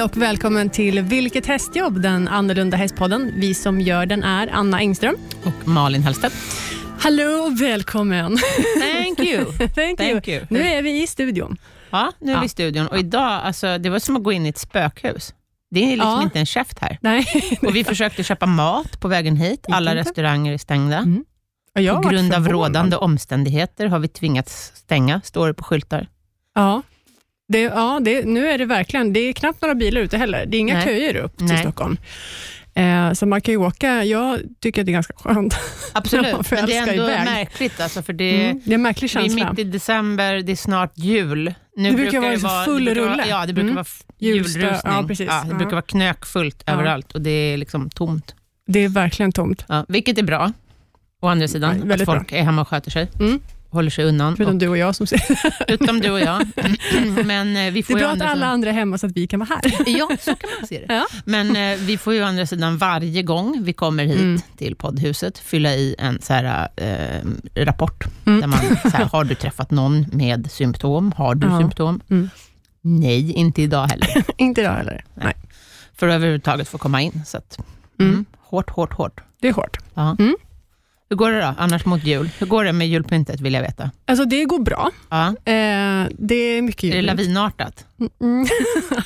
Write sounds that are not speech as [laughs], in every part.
Hej och välkommen till Vilket hästjobb? Den annorlunda hästpodden. Vi som gör den är Anna Engström. Och Malin Hellstedt. Hallå och välkommen. Thank you. Thank, [laughs] Thank you. you. Nu är vi i studion. Ja, nu är Ja. vi i studion och idag, alltså, det var som att gå in i ett spökhus. Det är liksom Ja. inte en käft här. Nej. Och vi försökte köpa mat på vägen hit. Alla restauranger är stängda. Mm. På grund av rådande omständigheter har vi tvingats stänga, står det på skyltar. Ja. Det, ja det, nu är det verkligen, det är knappt några bilar ute heller. Det är inga Nej. köer upp till Nej. Stockholm. Eh, så man kan ju åka, jag tycker att det är ganska skönt. [laughs] Absolut, men det är ändå iväg. märkligt. Alltså, för det, Mm. Det är en märklig vi är känsla. mitt i december, det är snart jul. Nu Det brukar vara så full det brukar rulle. Vara, ja, det brukar Mm. vara julrusning. ja, precis. det Ja. brukar vara knökfullt Ja. överallt och det är liksom tomt. Det är verkligen tomt. Ja, vilket är bra. Å andra sidan, Ja, att folk är hemma och sköter sig. Mm. Håller sig undan. Förutom du och jag som ser. [laughs] Utom du och jag. [laughs] Men eh, vi Det får är ju bra att alla sidan, andra är hemma så att vi kan vara här. [laughs] Ja, så kan man se det. Ja. Men eh, vi får ju å andra sidan varje gång vi kommer hit Mm. till poddhuset fylla i en så här, eh, rapport. Mm. Där man, så här, har du träffat någon med symptom? Har du Ja. symptom? Mm. Nej, inte idag heller. Inte idag heller. Nej. För att överhuvudtaget få komma in. Så att, mm. Mm. Hårt, hårt, hårt. Det är hårt. Ja. Hur går det då, annars mot jul? Hur går det med julpyntet vill jag veta? Alltså det går bra. Ja. Eh, det är mycket Är det lavinartat? Mm.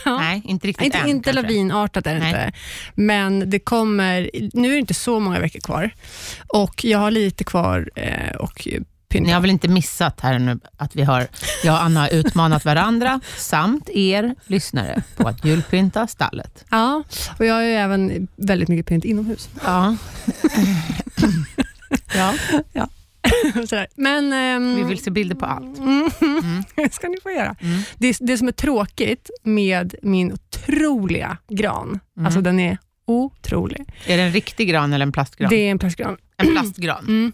Ja. [laughs] Nej, inte riktigt Inte, än. inte kanske. lavinartat är det Nej. inte. Men det kommer, nu är det inte så många veckor kvar och jag har lite kvar eh, och pynta. Ni har väl inte missat här nu att vi har, jag och Anna har utmanat varandra samt er lyssnare på att julpynta stallet. Ja, och jag har ju även väldigt mycket pynt inomhus. Ja. Ja. [laughs] Sådär. Men, ehm, Vi vill se bilder på allt. Mm. Mm. [laughs] Det ska ni få göra. Mm. Det, det som är tråkigt med min otroliga gran, Mm. alltså den är otrolig. Är det en riktig gran eller en plastgran? Det är en plastgran. En plastgran.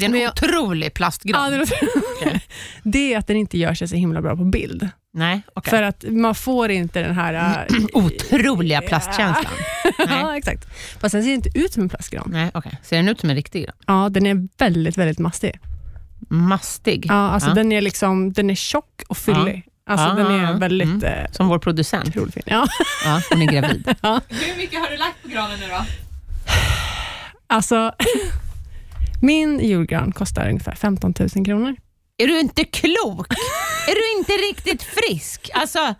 Det är en jag- otrolig plastgran. Ja, det, [laughs] det är att den inte gör sig så himla bra på bild. Nej, okej. För att man får inte den här... äh, [clears throat] Otroliga plastkänslan. [laughs] ja, Nej, exakt. Fast den ser inte ut som en plastgran. Nej okej. Ser den ut som en riktig gran? Ja, den är väldigt, väldigt mastig. Mastig. Ja, alltså Ja. Den, är liksom, den är tjock och fyllig. Alltså Ja, den ja, är ja. väldigt Mm. eh, Som vår producent. fin. Ja. Ja, hon är gravid. [laughs] Hur mycket har du lagt på granen nu då? Alltså, min julgran kostar ungefär 15 000 kronor. Är du inte klok? är du inte riktigt frisk? Alltså,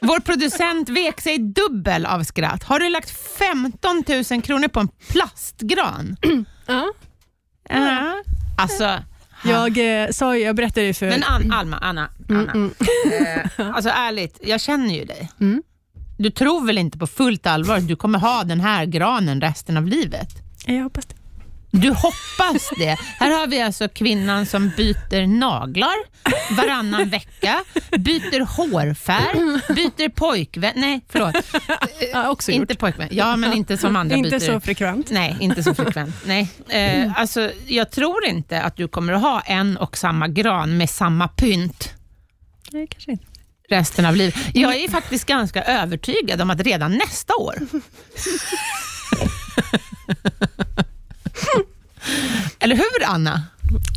vår producent vek sig dubbel av skratt. Har du lagt 15 000 kronor på en plastgran? Ja. Ja. Alltså, Jag, eh, sa, ju- jag berättade ju för... men An, Alma, Anna, Anna. Mm, Eh, alltså ärligt, jag känner ju dig. Mm. Du tror väl inte på fullt allvar att du kommer ha den här granen resten av livet? Jag hoppas det. Du hoppas det. Här har vi alltså kvinnan som byter naglar varannan vecka, byter hårfärg, byter pojkvän. Nej, förlåt. Ja, också Inte gjort. pojkvän. Ja, men inte som andra Inte byter. så frekvent. Nej, inte så frekvent. Nej. Eh, alltså, jag tror inte att du kommer att ha en och samma gran med samma pynt Nej, kanske inte. resten av livet. Jag är faktiskt ganska övertygad om att redan nästa år [laughs] [laughs] Eller hur, Anna?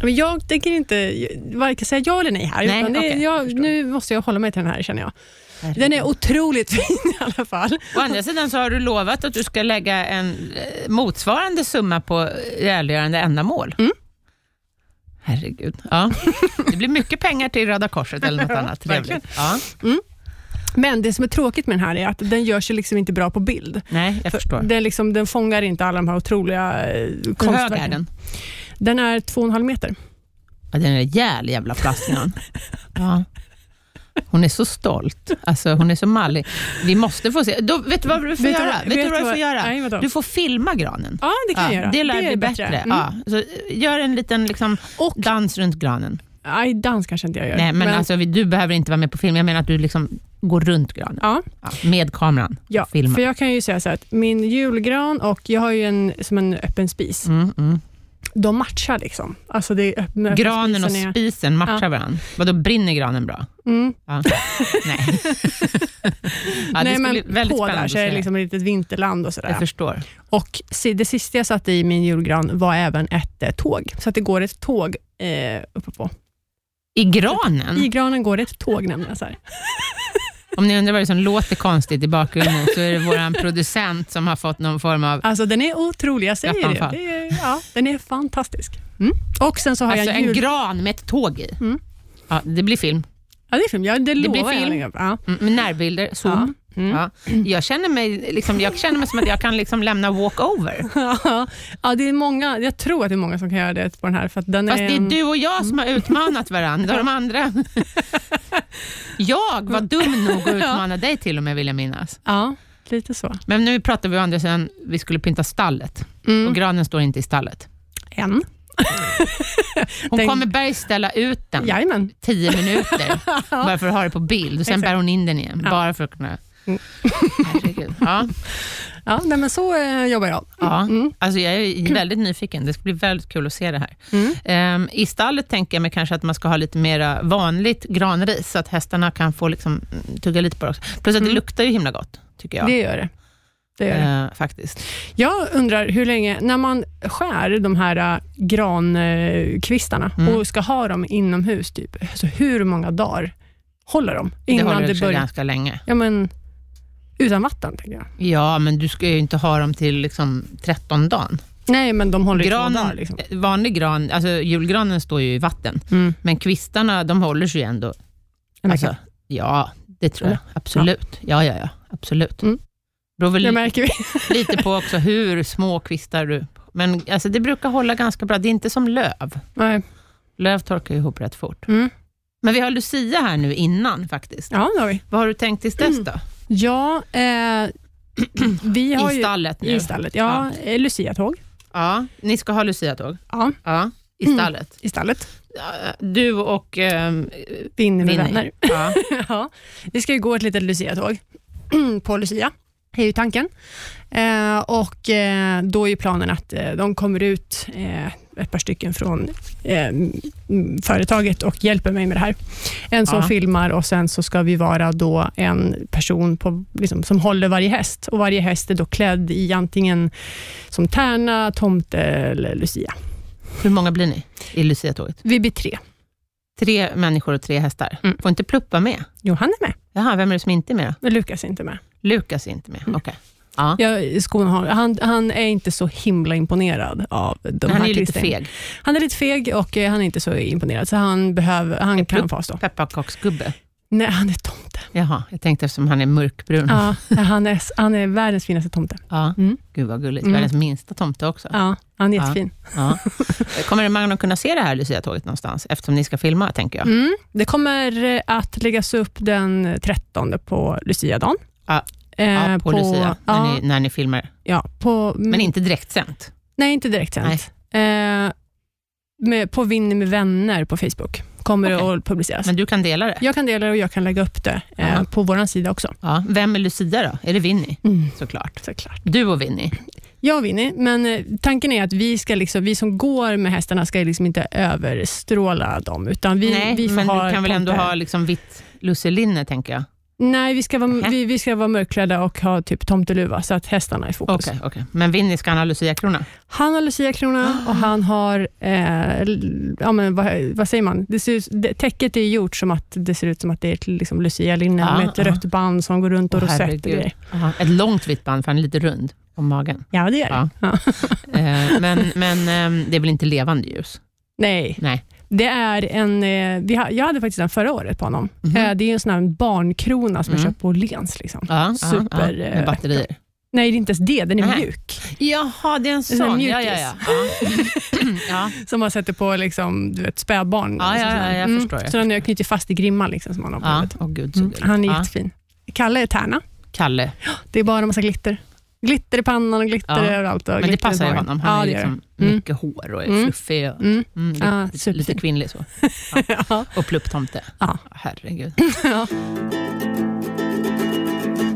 Men jag tänker inte varken säga ja eller nej här. Nej, det, okej, jag nu måste jag hålla mig till den här känner jag. Den är otroligt [laughs] fin i alla fall. Å andra sidan så har du lovat att du ska lägga en eh, motsvarande summa på välgörande ändamål. Mm. Herregud. Ja. Det blir mycket pengar till Röda Korset eller något [laughs] annat trevligt. Ja. Men det som är tråkigt med den här är att den gör sig liksom inte bra på bild. Nej, jag förstår. Den, liksom, den fångar inte alla de här otroliga eh, Hur hög konstverken. är den? Den är två och en halv meter. Ja, den är rejäl jävla plastgran. [laughs] Ja. Hon är så stolt. Alltså, hon är så mallig. Vi måste få se. Då, får vad du får Vet du göra? vad- vet vet du vad du du får göra? Nej, vadå? du får filma granen. Ja, det kan jag göra. det lär bli är bättre. Mm. Ja. Så, eh, gör en liten liksom, Och, dans runt granen. nej, dans kanske inte jag gör. Nej, men, alltså, vi- du behöver inte vara med på film. Jag menar att du liksom går runt granen. ja, Ja, med kameran. ja, för jag kan ju säga så att min julgran och jag har ju en som en öppen spis. Mm, mm. De matchar liksom. Alltså det öppna, Granen och spisen är- spisen matchar Ja. varandra. Vadå, brinner granen bra? Mm. Ja. [laughs] Nej. [laughs] ja, det Nej, men väldigt på spännande där så är det liksom ett litet vinterland och sådär. Jag förstår. Och det sista jag satte i min julgran var även ett eh, tåg. Så att det går ett tåg eh, uppe på. I granen? I granen går det ett tåg nämligen. Så här. [laughs] Om ni undrar vad det som låter konstigt i bakgrunden så är det vår producent som har fått någon form av... Alltså den är otrolig, jag säger det. Det är, ja, den är fantastisk. Mm. Och sen så har Alltså jag en jul... gran med ett tåg i. Mm. Ja, det blir film. Ja, det är film. Ja, det, blir lovar jag film. upp. Ja. Mm, med närbilder, zoom. Mm. Ja. Jag, känner mig, liksom, jag känner mig som att jag kan liksom lämna walkover. [laughs] ja, det är många, jag tror att det är många som kan göra det på den här. För den Fast är det är du och jag som har utmanat varandra. De andra... [laughs] Jag var dum nog att [laughs] utmana dig till och med, vill jag minnas. Ja, lite så. Men nu pratar vi å andra sidan, vi skulle pynta stallet. Mm. Och granen står inte i stallet. En. Hon Den- kommer bergställa ut den Jajamän. tio minuter, bara för att ha det på bild. Och sen Exakt. bär hon in den igen, Ja. bara för att kunna... Mm. Herregud. Ja. Ja, nej, men så eh, jobbar jag. Ja. Mm. Alltså jag är väldigt nyfiken. Det ska bli väldigt kul att se det här. Mm. Ehm, I stallet tänker jag mig kanske att man ska ha lite mera vanligt granris, så att hästarna kan få liksom, mm, tugga lite på det också. Plus att det Mm. luktar ju himla gott, tycker jag. Det gör det. det, gör det. Ehm, faktiskt. Jag undrar hur länge, när man skär de här äh, grankvistarna Mm. och ska ha dem inomhus, typ, alltså hur många dagar håller de Det innan håller det, det sig börjar? ganska länge. Ja, men, utan vatten, tänker jag. Ja, men du ska ju inte ha dem till liksom 13 dagen. Nej, men de håller i två Granen, dagar. Liksom. Vanlig gran, alltså julgranen står ju i vatten, Mm. men kvistarna de håller sig ju ändå. Alltså, ja, det tror jag. Absolut. Ja, ja, ja. Absolut. Mm. Beror väl Det märker vi. [laughs] lite på också hur små kvistar du... Men alltså, det brukar hålla ganska bra. Det är inte som löv. Nej. Löv torkar ihop rätt fort. Mm. Men vi har Lucia här nu innan faktiskt. Ja, det har vi. Vad har du tänkt tills dess då? Ja, eh, [clears throat] vi har I ju... stallet nu? I stallet, ja. ja. Lucia-tåg. Ja, ni ska ha Lucia-tåg? Ja, Ja, i Mm. stallet. [clears throat] i stallet. Du och um, Vinner med Vinny. vänner. Ja. [laughs] ja, vi ska ju gå ett litet Lucia-tåg [clears throat] på Lucia, är ju tanken. Eh, och eh, då är ju planen att eh, de kommer ut, eh, ett par stycken från eh, företaget och hjälper mig med det här. En som Ja. filmar och sen så ska vi vara då en person på, liksom, som håller varje häst. Och Varje häst är då klädd i antingen som tärna, tomte eller Lucia. Hur många blir ni i Lucia-tåget? Vi blir tre. Tre människor och tre hästar. Mm. Får inte Pluppa med? Jo, han är med, Jaha, vem är det som inte är med Lukas är inte med. Lukas är inte med, Mm. okej. Ja. Ja, skon har, han, han är inte så himla imponerad av de Han här är lite feg. Han är lite feg och eh, han är inte så imponerad, så han, behöver, han kan avstå. Pepparkaksgubbe. Nej, han är tomte. Jaha, jag tänkte eftersom han är mörkbrun. Ja, han, är, han är världens finaste tomte. Ja. Mm. Gud vad gulligt. Mm. Världens minsta tomte också. Ja, han är Ja. jättefin. Ja. Kommer man att kunna se det här Lucia-tåget någonstans? Eftersom ni ska filma, tänker jag. Mm. Det kommer eh, att läggas upp den 13 på Lucia-dagen. Ja. Eh, Ja, på, Lucia, ja, när, ni, när ni filmar. ja, på, Men inte direktsänt. Nej, inte direkt sänt. Eh, med, på Vinny med vänner på Facebook kommer det Okej. att publiceras. Men du kan dela det. Jag kan dela det och jag kan lägga upp det eh, på vår sida också. Ja. Vem är Lucia då? Är det Vinny? Mm. Såklart. Såklart. Du och Vinny. Jag och Vinny, men eh, tanken är att vi, ska liksom, vi som går med hästarna ska liksom inte överstråla dem, utan vi, Nej, vi får men ha du kan väl ändå ha liksom vitt lusselinne, tänker jag. Nej, vi ska, vara, Nähä. vi, vi ska vara mörkklädda och ha typ tomteluva, så att hästarna är i fokus. Okej, okej. Men Vinny, ska han ha Lucia-krona? Han har luciakrona [gasps] och han har, eh, ja, men vad, vad säger man? Det ser, ut- det, täcket är gjort som att det ser ut som att det är ett liksom lucialinne Ja, med ett ja. rött band som går runt och Åh, rosett och grejer. Aha. Ett långt vitt band, för han är lite rund om magen. Ja, det är det. Ja. Ja. Eh, men men ehm, det är väl inte levande ljus? Nej, Nej. Det är en, eh, vi jag hade faktiskt den förra året på honom. Eh, det är en sån här barnkrona som jag Mm. köpt på Åhléns. Liksom. Ja, Super, ja, ja, eh, med batterier. Nej, det är inte ens det. Den är Nej. mjuk. Jaha, det är en är en sån. Ja, ja, [clears throat] ja. Som man sätter på liksom, du vet, spädbarn. Ja, ja, ja, sån. jag förstår, jag Så den har jag knutit fast i grimman liksom, som han har på ja. Åh, gud, så Mm. Han är ja. jättefin. Kalle är tärna. Kalle. Det är bara massa glitter. Glitter i pannan och glitter Ja. överallt. Men det passar ju honom. Han ja, har ju liksom. Mm. mycket hår och är Mm. fluffig. Och, Mm. mm, lite, Ja, lite, kvinnlig så. [laughs] ja. Och plupptomte. Ja. Herregud. [laughs] Ja.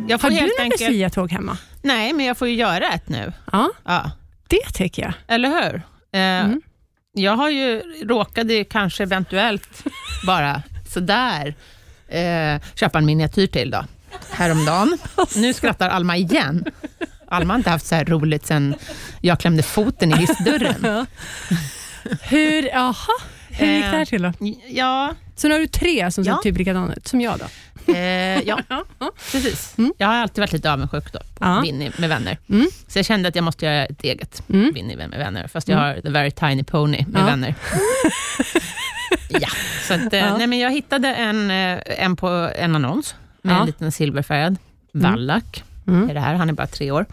Jag får Har du helt något enkelt... luciatåg hemma? Nej, men jag får ju göra ett nu. Ja, Ja. det tycker jag. Eller hur? Eh, Mm. Jag har ju råkade kanske eventuellt bara sådär eh, köpa en miniatyr till då, häromdagen. Nu skrattar Alma igen. Alma har inte haft så här roligt sen jag klämde foten i hissdörren. [laughs] Hur, jaha, hur gick det här Eh, till då? Ja, Så nu har du tre som ser Ja. typ likadana ut, som jag då? Eh, [laughs] ja, precis. Mm. Jag har alltid varit lite avundsjuk då, på Ja. Winnie med vänner. Mm. Så jag kände att jag måste göra ett eget Mm. Winnie med vänner, fast jag har The Very Tiny Pony med Ja. vänner. [laughs] ja, så att, eh, Ja. nej, men jag hittade en, eh, en på en annons med Ja. en liten silverfärgad vallack. Mm. Är det här. Han är bara tre år.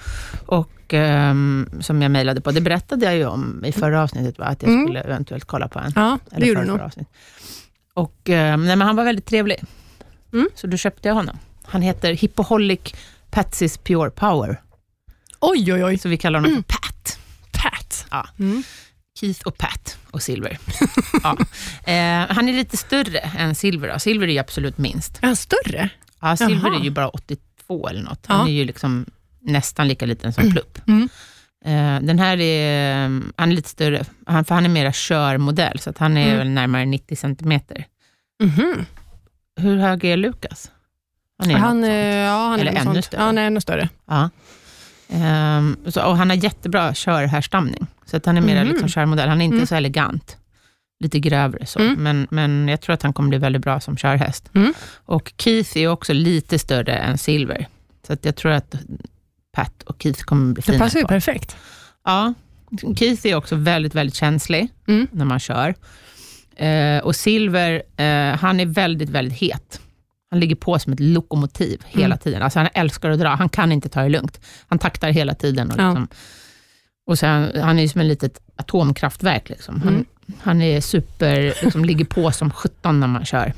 Och ehm, som jag mejlade på. Det berättade jag ju om i förra avsnittet, va? att jag Mm. skulle eventuellt kolla på en. ja det Eller gjorde du nog. avsnitt. Och, ehm, nej, men han var väldigt trevlig. Mm. Så då köpte jag honom. Han heter Hippoholic Patsy's Pure Power. Oj, oj, oj. Så vi kallar honom för Pat. Pat. Ja. Mm. Keith och Pat och Silver. [laughs] ja. eh, han är lite större än Silver. Då. Silver är ju absolut minst. Är han större? Ja, Silver Jaha. är ju bara 82 eller något. Han Ja. är ju liksom nästan lika liten som Plupp. [clears throat] Mm. Eh, den här är, han är lite större, han, för han är mera körmodell, så att han är Mm. väl närmare 90 centimeter. Mhm. Hur hög är Lukas? Han är Han, ja, han Eller är ännu sånt. större. Ja, han är ännu större. Ja. Ehm, så, och han har jättebra körhärstamning, så att han är mera Mhm. liksom körmodell. Han är inte Mm. så elegant, lite grövre så, Mm. men, men jag tror att han kommer bli väldigt bra som körhäst. Mm. Och Keith är också lite större än Silver, så att jag tror att Pat och Keith kommer bli Det fina passar ju perfekt. Ja, Keith är också väldigt, väldigt känslig Mm. när man kör. Eh, och Silver, eh, han är väldigt, väldigt het. Han ligger på som ett lokomotiv hela Mm. tiden. Alltså han älskar att dra, han kan inte ta det lugnt. Han taktar hela tiden. Och, Ja. liksom, och sen, han är som ett litet atomkraftverk. Liksom. Han, Mm. Han är super, liksom, ligger på som 17 när man kör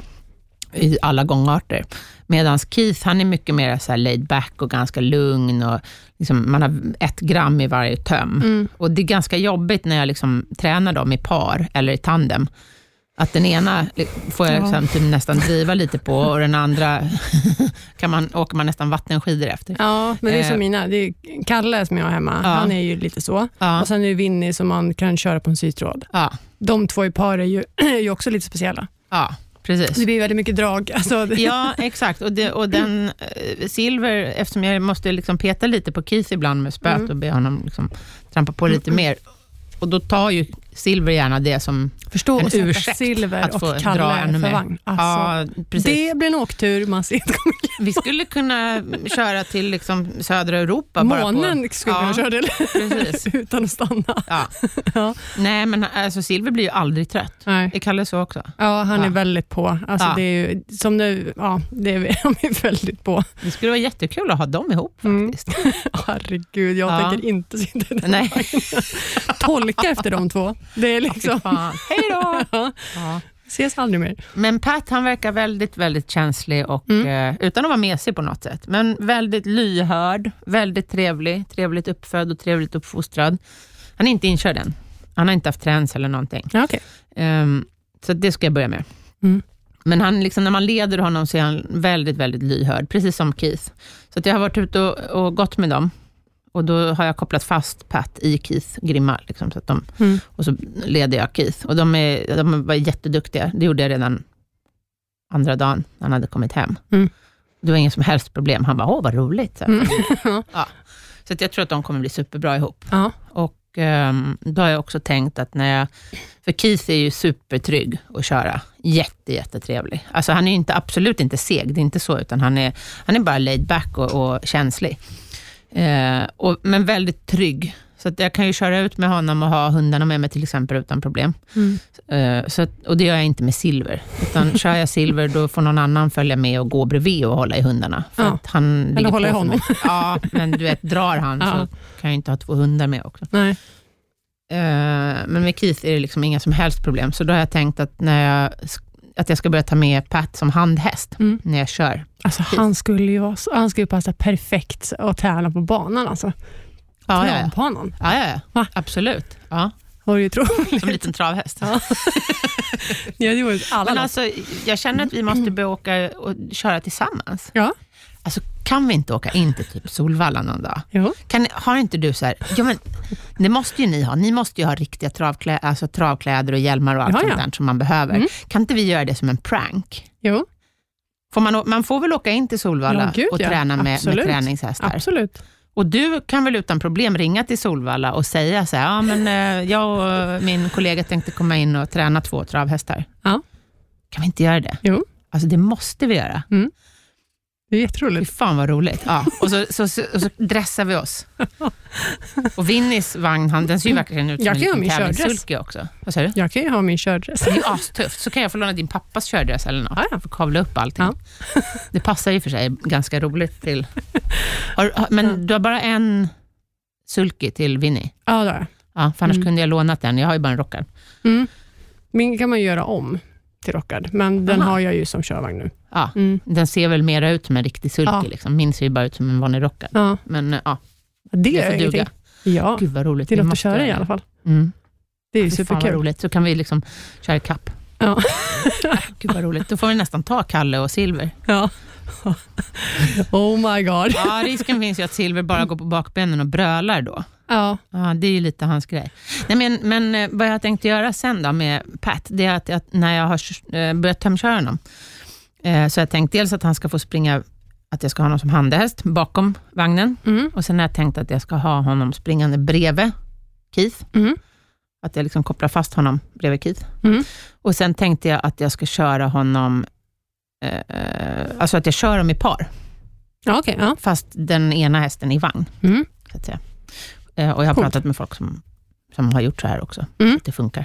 i alla gångarter. Medan Keith, han är mycket mer så här laid back och ganska lugn. Och liksom, man har ett gram i varje töm. Mm. Och det är ganska jobbigt när jag liksom tränar dem i par eller i tandem. Att den ena får jag Ja. sen typ nästan driva lite på och den andra [laughs] kan man, åker man nästan vattenskidor efter. Ja, men det är Eh. som mina. Det är Kalle som jag har hemma. Ja. Han är ju lite så. Ja, Och sen är det Winnie som man kan köra på en sytråd. ja, De två i par är ju, [clears throat] är ju också lite speciella. ja precis. Det blir väldigt mycket drag. [laughs] Alltså, Ja, exakt. Och, det, och den eh, Silver, eftersom jag måste liksom peta lite på Keith ibland med spöet Mm. och be honom liksom trampa på lite [clears throat] mer. Och då tar ju Silver gärna det som Förstå en sätta ursäkt Silver att få och Kalle dra ännu mer. Alltså, ja, precis. det blir en åktur man ser kommer [laughs] Vi skulle kunna köra till liksom södra Europa. bara Månen på, skulle ja, kunna köra Precis. [laughs] utan att stanna. Ja. [laughs] Ja. Nej, men alltså, Silver blir ju aldrig trött. Nej. Är Kalle så också? Ja, han är Ja. väldigt på. Alltså, det är ju, som nu, ja, det är, han är väldigt på. Det skulle vara jättekul att ha dem ihop Mm. faktiskt. Herregud, jag Ja. tänker inte sitta i den Nej. Tolka efter de två. Det är liksom. [laughs] Hej då! ja, ses aldrig mer. Men Pat han verkar väldigt, väldigt känslig, och, Mm. eh, utan att vara mesig på något sätt. Men väldigt lyhörd, väldigt trevlig, trevligt uppfödd och trevligt uppfostrad. Han är inte inkörd än. Han har inte haft träns eller någonting. Ja, okej. Ehm, så det ska jag börja med. Mm. Men han, liksom, när man leder honom så är han väldigt, väldigt lyhörd, precis som Keith. Så att jag har varit ute och, och gått med dem. Och då har jag kopplat fast Pat i Keiths grimma. Liksom, så att de, Mm. och så leder jag Keith. Och de, är, de var jätteduktiga. Det gjorde jag redan andra dagen, när han hade kommit hem. Mm. Det var inget som helst problem. Han bara, åh vad roligt. Så. Mm. [laughs] ja. så jag tror att de kommer bli superbra ihop. Ja. Och ehm, då har jag också tänkt att när jag, för Keith är ju supertrygg att köra. Jätte, jättetrevlig. Alltså han är ju inte, absolut inte seg, det är inte så, utan han är, han är bara laid back och, och känslig. Eh, och, men väldigt trygg. Så att jag kan ju köra ut med honom och ha hundarna med mig till exempel utan problem. Mm. Eh, så att, och det gör jag inte med Silver. Utan [laughs] kör jag Silver, då får någon annan följa med och gå bredvid och hålla i hundarna. För Ja. att han ligger hålla i honom. Ja, men du vet, drar han [laughs] Ja. så kan jag inte ha två hundar med också. Nej. Eh, men med Keith är det liksom inga som helst problem. Så då har jag tänkt att, när jag, att jag ska börja ta med Pat som handhäst Mm. när jag kör. Alltså, han skulle ju vara han skulle passa perfekt att träna på banan. Alltså. Ja, ja, ja. Travbanan. ja, ja, ja. Va? absolut. Ja, du ju tro. som en liten travhäst. Ja. [laughs] Ja, det var alla Men alltså, jag känner att vi måste börja åka och köra tillsammans. Ja. Alltså, kan vi inte åka in till typ Solvalla någon dag? Jo. Kan, har inte du så här, ja men det måste ju ni ha, ni måste ju ha riktiga travklä, alltså travkläder och hjälmar och allt Ja, sånt där som man behöver. Mm. Kan inte vi göra det som en prank? jo, Får man, man får väl åka in till Solvalla Ja, gud, och träna med, med träningshästar? absolut. Och du kan väl utan problem ringa till Solvalla och säga så här, ja men eh, jag och min kollega tänkte komma in och träna två travhästar. Ja. Kan vi inte göra det? Jo. Alltså det måste vi göra. Mm. Det är Fy jätteroligt. fan vad roligt. Ja. Och, så, så, så, och så dressar vi oss. Och Vinnys vagn, han, den ser ju verkligen ut som Jag en ha liten min kördress. tävlingssulky också. Vad säger du? Jag kan ju ha min kördress. Det är ju astufft. Så kan jag få låna din pappas kördress eller något. Ja, ja. För kavla upp allting. Ja. Det passar ju för sig ganska roligt till... Har, har, men du har bara en sulky till Vinny? Ja, det har jag. Ja, för annars Mm. kunde jag lånat den. Jag har ju bara en rockad. Mm. Min kan man göra om till rockad, men den Aha. har jag ju som körvagn nu. Ja, Mm. den ser väl mera ut som en riktig sulky. Ja. Liksom. Min ser ju bara ut som en vanlig rockad. Ja, Men eh, ja, det, det får ingenting. duga. Ja, Gud vad roligt. det är något att köra i alla fall. Mm. Det är ju vad superkul. roligt. Så kan vi liksom köra ikapp. Ja. [laughs] Gud vad roligt. Då får vi nästan ta Kalle och Silver. Ja. [laughs] Oh my god. Ja, risken finns ju att Silver bara går på bakbenen och brölar då. Ja. Ja, det är ju lite hans grej. Nej, men, men eh, vad jag tänkte göra sen då med Pat, det är att, att när jag har eh, börjat tömköra honom, eh, så jag tänkt dels att han ska få springa, att jag ska ha honom som handhäst bakom vagnen, Mm. och sen har jag tänkt att jag ska ha honom springande bredvid Keith, Mm. att jag liksom kopplar fast honom bredvid Keith. Mm. Och sen tänkte jag att jag ska köra honom, eh, alltså att jag kör dem i par, Ja, okej. Ja. fast den ena hästen i vagn. Mm. Så att säga. Eh, och jag har Coolt. pratat med folk som, som har gjort så här också, Mm. att det funkar.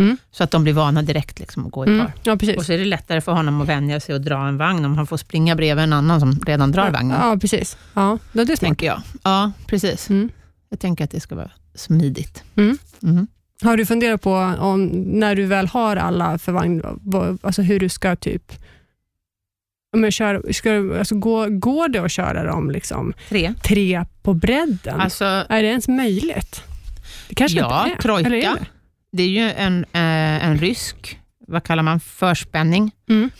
Mm. Så att de blir vana direkt liksom, att gå i Mm. par. Ja, Och så är det lättare för honom att vänja sig och dra en vagn om han får springa bredvid en annan som redan drar vagnen. Ja, precis. Ja, det är smart. Tänker jag. Ja, precis. Mm. Jag tänker att det ska vara smidigt. Mm. Har du funderat på om, när du väl har alla för vagn, alltså hur du ska typ jag kör, ska, alltså, går, går det att köra dem liksom, Tre. tre på bredden? Alltså, är det ens möjligt? Det kanske Ja, inte är. trojka. Är det? det är ju en, eh, en rysk, vad kallar man, förspänning. Mm.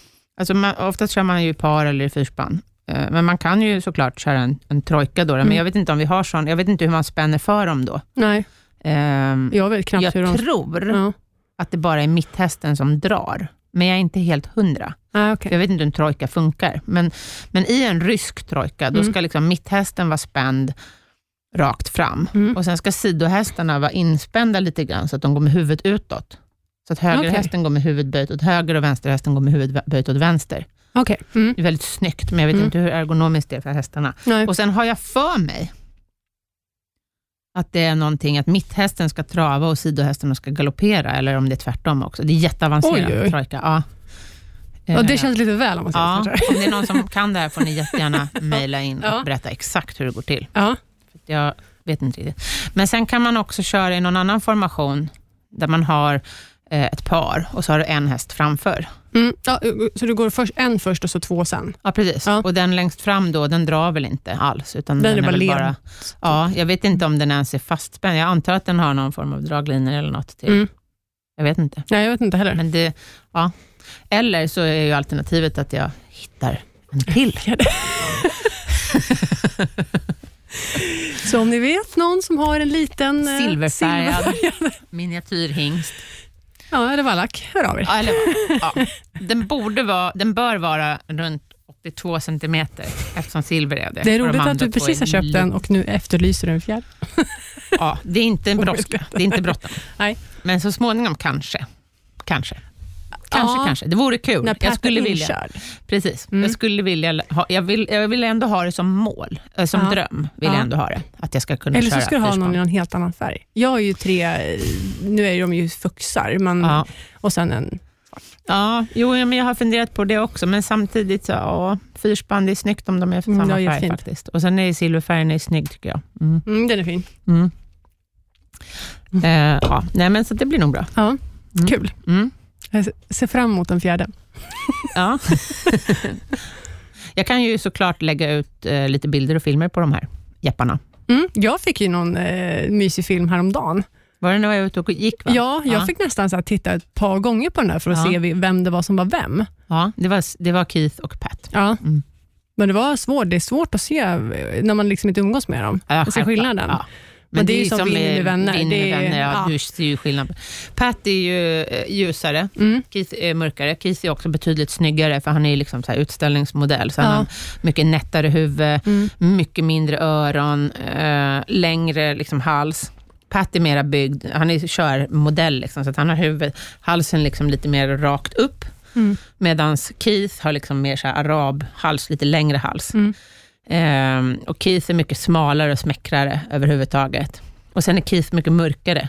Alltså man, oftast kör man ju par eller i fyrspann. Eh, Men man kan ju såklart köra en, en trojka då, Mm. men jag vet inte om vi har sån. Jag vet inte hur man spänner för dem då. Nej, Ehm, jag vet knappt jag hur de... tror Ja. att det bara är mitthästen som drar, men jag är inte helt hundra. Ah, okay. Jag vet inte hur en trojka funkar, men, men i en rysk trojka, då Mm. ska liksom mitthästen vara spänd rakt fram. Mm. Och Sen ska sidohästarna vara inspända lite grann, så att de går med huvudet utåt. Så att högerhästen går med huvudet böjt åt höger och vänsterhästen går med huvudet böjt åt vänster. Okej. Mm. Det är väldigt snyggt, men jag vet Mm. inte hur ergonomiskt det är för hästarna. Nej. Och Sen har jag för mig att det är någonting att mitthästen ska trava och sidohästen ska galoppera, eller om det är tvärtom också. Det är jätteavancerat. Oj, oj. Trojka. Ja. Ja, Eh, det känns lite väl om man säger Ja, så. om det är någon som kan det här får ni jättegärna [laughs] mejla in Ja. och berätta exakt hur det går till. Ja. Jag vet inte riktigt. Men sen kan man också köra i någon annan formation, där man har eh, ett par och så har du en häst framför. Mm. Ja, så du går först, en först och så två sen? Ja, precis. Ja. Och den längst fram då, den drar väl inte alls, utan Den är bara led. Ja, jag vet inte om den ens är fastspänd. Jag antar att den har någon form av draglinor eller något till. Mm. Jag vet inte. Nej, jag vet inte heller. Men det, ja. Eller så är ju alternativet att jag hittar en till. Så om ni vet någon som har en liten... eh, Silverfärgad silverfärgad- miniatyrhingst. Ja, eller vallack. Hör av er. Ja, eller, ja. [laughs] Den, borde vara, den bör vara runt 82 centimeter, eftersom silver är det. Det är Och de roligt att du precis har köpt den och nu efterlyser du en fjärde. Ja, det är inte [laughs] bråttom. Det är inte bråttom. Nej. Men så småningom kanske. Kanske. Kanske, Ja. kanske. Det vore kul. När jag skulle vilja. inkörd. Precis. Mm. Jag skulle vilja ha, jag vill, jag vill ändå ha det som mål, eh, som Ja. dröm. Vill Ja. jag ändå ha det. Att jag ska kunna Eller så ska du ha någon i någon helt annan färg. Jag har ju tre, nu är de ju fuxar, men, och sen en... Ja, jo, men jag har funderat på det också, men samtidigt så, ja, fyrspann, det är snyggt om de är för Mm, samma ja, färg jättefint. faktiskt. Och sen är silverfärgen är snygg tycker jag. Mm. Mm, den är fin. Mm. Eh, ja, nej, men så det blir nog bra. Ja, Mm. Kul. Jag ser fram emot den fjärde. Ja. [laughs] jag kan ju såklart lägga ut eh, lite bilder och filmer på de här jepparna. Mm, jag fick ju någon eh, mysig film häromdagen. Var det när jag var ute och gick? Va? Ja, jag ja. fick nästan så här titta ett par gånger på den där för att Ja. se vem det var som var vem. Ja, det var, det var Keith och Pat. Ja. Mm. Men det var svårt. Det är svårt att se eh, när man liksom inte umgås med dem. Ja, självklart. skillnaden. Ja. Men det är ju som Vinny med vänner. Vinny Det med vänner, ja, ja. Du ser ju skillnad. Pat är ju eh, ljusare, Mm. Keith är mörkare. Keith är också betydligt snyggare, för han är liksom så utställningsmodell. Så han Ja. har mycket nättare huvud, Mm. mycket mindre öron, eh, längre liksom hals. Pat är mera byggd, han är körmodell, liksom, så han har huvud, halsen liksom lite mer rakt upp Mm. Medan Keith har liksom mer så här arabhals, lite längre hals. Mm. Ehm, och Keith är mycket smalare och smäckrare överhuvudtaget. Och sen är Keith mycket mörkare.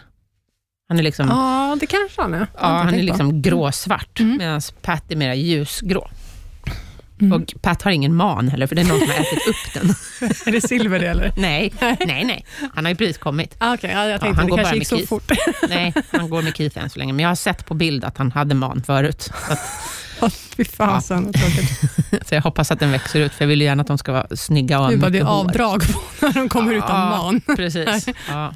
Han är liksom, ja, Ja, det kanske han är. Inte han är tänkt på. liksom gråsvart, Mm. medan Pat är mer ljusgrå. Mm. Och Pat har ingen man heller, för det är någon som har ätit upp den. [laughs] Är det silver det eller? nej, nej, nej. Han har ju precis kommit. Ah, Okej, ja, jag tänkte han det går kanske bara gick med så Keith. fort. [laughs] Nej, han går med Keith än så länge. Men jag har sett på bild att han hade man förut. Fy fasen vad tråkigt. [laughs] så jag hoppas att den växer ut, för jag vill gärna att de ska vara snygga och ha är bara det hår. avdrag på [laughs] när de kommer utan Ja, man. [laughs] Precis. Ja.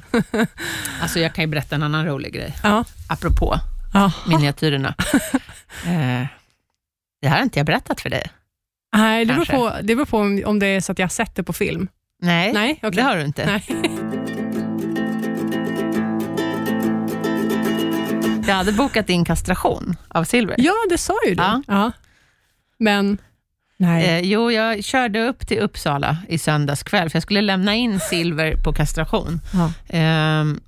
Alltså jag kan ju berätta en annan rolig grej, Ja. apropå Ja. miniatyrerna. Eh, det här har inte jag berättat för dig. Nej, det beror på, det beror på om, det är så att jag har sett det på film. Nej, Nej, okej. det har du inte. Nej. [laughs] Jag hade bokat in kastration av Silver. Ja, det sa ju du. Ja. Men, nej. Eh, jo, jag körde upp till Uppsala i söndags kväll, för jag skulle lämna in Silver på kastration. Ja. Ehm,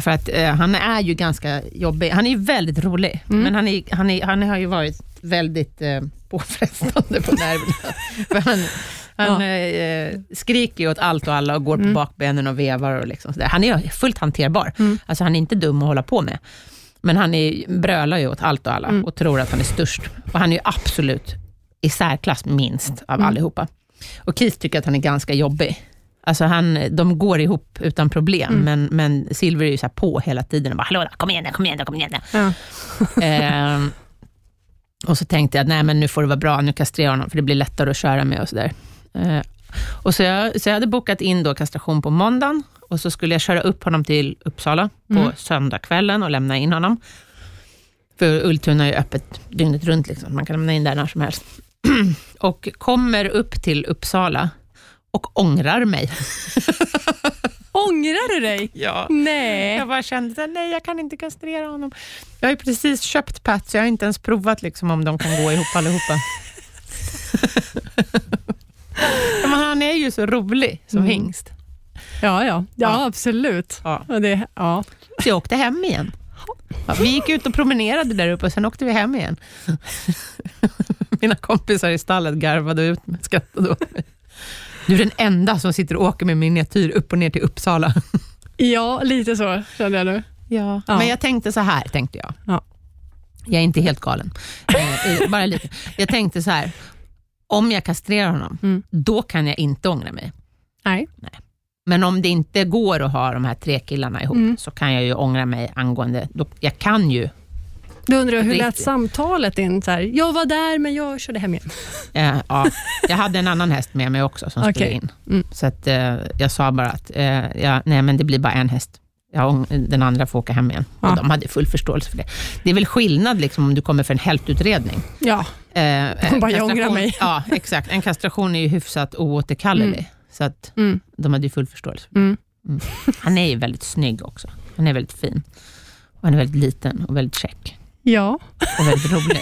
för att eh, han är ju ganska jobbig. Han är ju väldigt rolig, Mm. men han, är, han, är, han har ju varit väldigt eh, påfrestande på nerverna. [laughs] han han eh, skriker ju åt allt och alla och går på Mm. bakbenen och vevar. Och liksom sådär. Han är fullt hanterbar. Mm. Alltså, han är inte dum att hålla på med. Men han är, brölar ju åt allt och alla Mm. och tror att han är störst. Och han är ju absolut i särklass minst av Mm. allihopa. Och Keith tycker att han är ganska jobbig. Alltså han, de går ihop utan problem, Mm. men, men Silver är ju så här på hela tiden och bara ”Hallå, kom igen, kom igen, kom igen”. Ja. [laughs] Ehm, och så tänkte jag, nej men nu får det vara bra, nu kastrerar jag honom, för det blir lättare att köra med och sådär. Ehm, och så jag, så jag hade bokat in då kastration på måndagen, och så skulle jag köra upp honom till Uppsala på Mm. söndagskvällen och lämna in honom. För Ultuna är öppet dygnet runt, liksom. man kan lämna in där när som helst. [clears throat] och kommer upp till Uppsala och ångrar mig. [laughs] Ångrar du dig? Ja. Nej. Jag bara kände att nej, jag kan inte kastrera honom. Jag har ju precis köpt Pat, så jag har inte ens provat liksom, om de kan gå ihop allihopa. [laughs] Men han är ju så rolig som Mm. hingst. Ja, ja. ja, Ja. absolut. Ja. Det, ja. Så jag åkte hem igen. Ja, vi gick ut och promenerade där uppe och sen åkte vi hem igen. [laughs] Mina kompisar i stallet garvade ut med skrattade åt mig. Du är den enda som sitter och åker med miniatyr upp och ner till Uppsala. [laughs] ja, lite så kände jag nu. Ja. Ja. Men jag tänkte så här, tänkte jag. Ja. Jag är inte helt galen, eh, bara lite. Jag tänkte så här, om jag kastrerar honom, Mm. då kan jag inte ångra mig. Nej. Men om det inte går att ha de här tre killarna ihop, Mm. så kan jag ju ångra mig angående... Då, jag kan ju, Då undrar jag, hur lät samtalet in? Så här, jag var där, men jag körde hem igen. eh, ja, jag hade en annan häst med mig också som skulle Okej. in. Mm. Så att, eh, jag sa bara att eh, ja, nej, men det blir bara en häst. Ja, den andra får åka hem igen. Ja. Och de hade full förståelse för det. Det är väl skillnad liksom, om du kommer för en hältutredning. Ja, Eh, [laughs] en bara, jag ångrar mig. Ja, exakt. En kastration är ju hyfsat oåterkallelig. Mm. Så att mm. de hade ju full förståelse. Mm. Han är ju väldigt snygg också. Han är väldigt fin. Och han är väldigt liten och väldigt check. ja. Och väldigt rolig.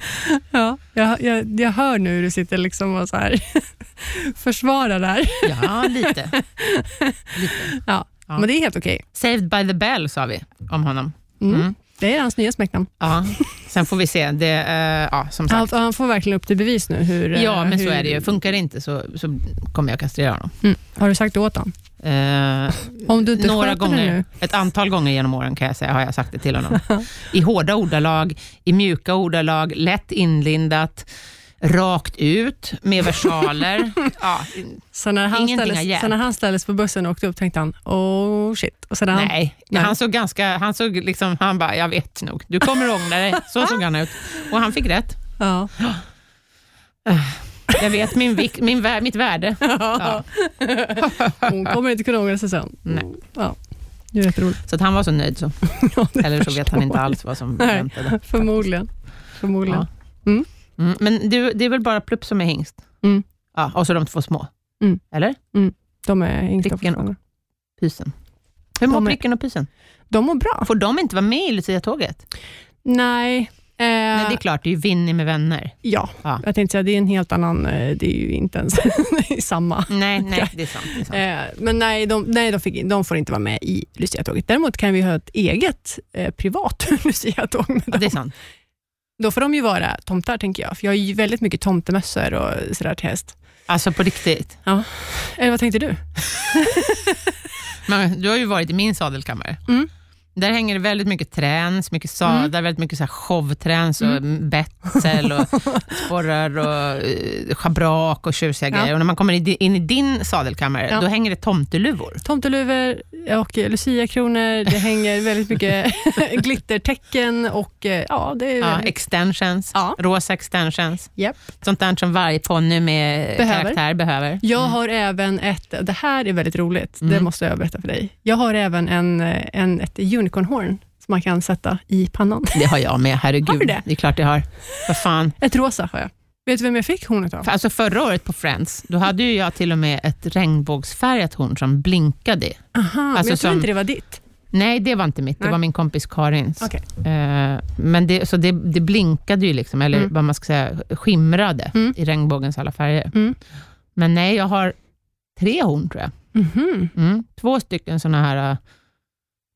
[laughs] ja. Jag, jag, jag hör nu hur du sitter liksom och så här [laughs] försvarar det här. Ja, lite. lite. Ja. Ja. Men det är helt okej. Saved by the bell sa vi om honom. Mm. Mm. Det är hans nya smeknamn. Ja. Sen får vi se. Det, eh, ja, som Han, sagt. han får verkligen upp till bevis nu. Hur, eh, Ja, men hur, så är det ju. Funkar det inte så, så kommer jag kastrera honom. Mm. Har du sagt det åt honom? Eh, Om du inte några sköter gånger, nu? ett antal gånger genom åren kan jag säga, har jag sagt det till honom. I hårda ordalag, i mjuka ordalag, lätt inlindat, rakt ut, med versaler. [laughs] ja, Så när, han ställdes, hjälpt. så när han ställdes på bussen och åkte upp tänkte han, oh shit. Och sen när han, nej, Nej. han såg ganska, han såg liksom, han bara, jag vet nog, du kommer ångra dig. Så såg han ut. Och han fick rätt. Ja. Jag vet min vik, min, vä- mitt värde. [laughs] Ja. Hon kommer inte kunna ångra sig sen. Nej. Ja. Det är jätteroligt. Så att han var så nöjd så. [laughs] Ja, Eller så vet han inte alls vad som Nej. väntade. Förmodligen. Förmodligen. Mm, men du, det är väl bara Plupp som är hingst? Mm. Ja, och så de två små? Mm. Eller? De är yngsta Pricken fortfarande. Pysen. Hur mår De är- Pricken och Pysen? De mår bra. Får de inte vara med i Lucia-tåget? Nej. Eh, Nej, det är klart, det är ju Winnie med vänner. Ja, Ja. jag tänkte säga det är en helt annan, eh, det är ju inte ens [laughs] samma. Nej, nej, [laughs] det är sant. Det är sant. Eh, Men nej, de, nej de, fick, de får inte vara med i Lucia-tåget. Däremot kan vi ha ett eget eh, privat [laughs] Lucia-tåg med Ja, det är dem. sant. Då får de ju vara tomtar, tänker jag. För jag har ju väldigt mycket tomtemössor och sådär till häst. Alltså på riktigt. Ja. Eller vad tänkte du? [laughs] Men du har ju varit i min sadelkammare. Mm. Där hänger det väldigt mycket träns, mycket sadlar, väldigt mycket så här showträns och Mm. betsel och [laughs] sporrar och eh, schabrak och tjusiga Ja. grejer. Och när man kommer in i- in i din sadelkammare, Ja. då hänger det tomteluvor. Tomteluvor och luciakronor. Det hänger väldigt mycket [laughs] glittertecken och eh, ja, det är Ja, väldigt... extensions, Ja. rosa extensions. Japp. Sånt där som varje ponny med Behöver. karaktär behöver. Jag har även ett, det här är väldigt roligt, det Mm. måste jag berätta för dig. Jag har även en, eh, en, ett unicornhorn som man kan sätta i pannan. Det har jag med, herregud. Har du det? är klart jag har. Vad fan. Ett rosa har jag. Vet du vem jag fick hornet av? Alltså förra året på Friends, då hade ju jag till och med ett regnbågsfärgat horn som blinkade. Aha, men alltså jag tror som- inte det var ditt. Nej, det var inte mitt. Det Nej. var min kompis Karins. Okej. Eh, men det, så det, det blinkade ju, liksom, eller Mm. vad man ska säga, skimrade Mm. i regnbågens alla färger. Mm. Men nej, jag har tre horn tror jag. Mhm. Mm. Två stycken såna här, eh,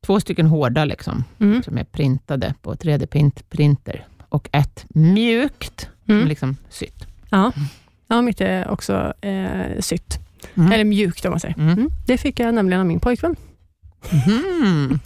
två stycken hårda liksom, Mm. som är printade på 3D-printer och ett mjukt, som Mm. liksom sytt. Ja. ja, mitt är också eh, sytt. Mm. Eller mjukt om man säger. Mm. Mm. Det fick jag nämligen av min pojkvän. Mhm.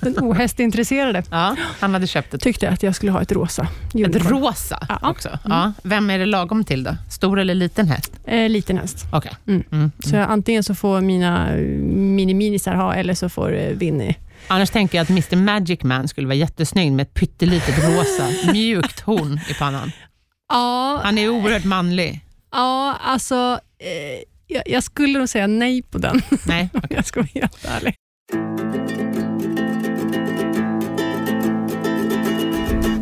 Den ohästintresserade Ja, han hade köpt ett, tyckte att jag skulle ha ett rosa ett unicorn. rosa Ja. också. Ja. Vem är det lagom till då? Stor eller liten häst? Eh, liten häst. Okej. Mm. Mm. Så jag, antingen så får mina eh, mini-minisar ha, eller så får eh, Winnie. Annars tänker jag att Mr Magic Man skulle vara jättesnygg med ett pyttelitet rosa mjukt horn i pannan. Ja, Han är oerhört manlig. ja alltså eh, jag, jag skulle nog säga nej på den, Nej, [laughs] om jag ska vara helt ärlig.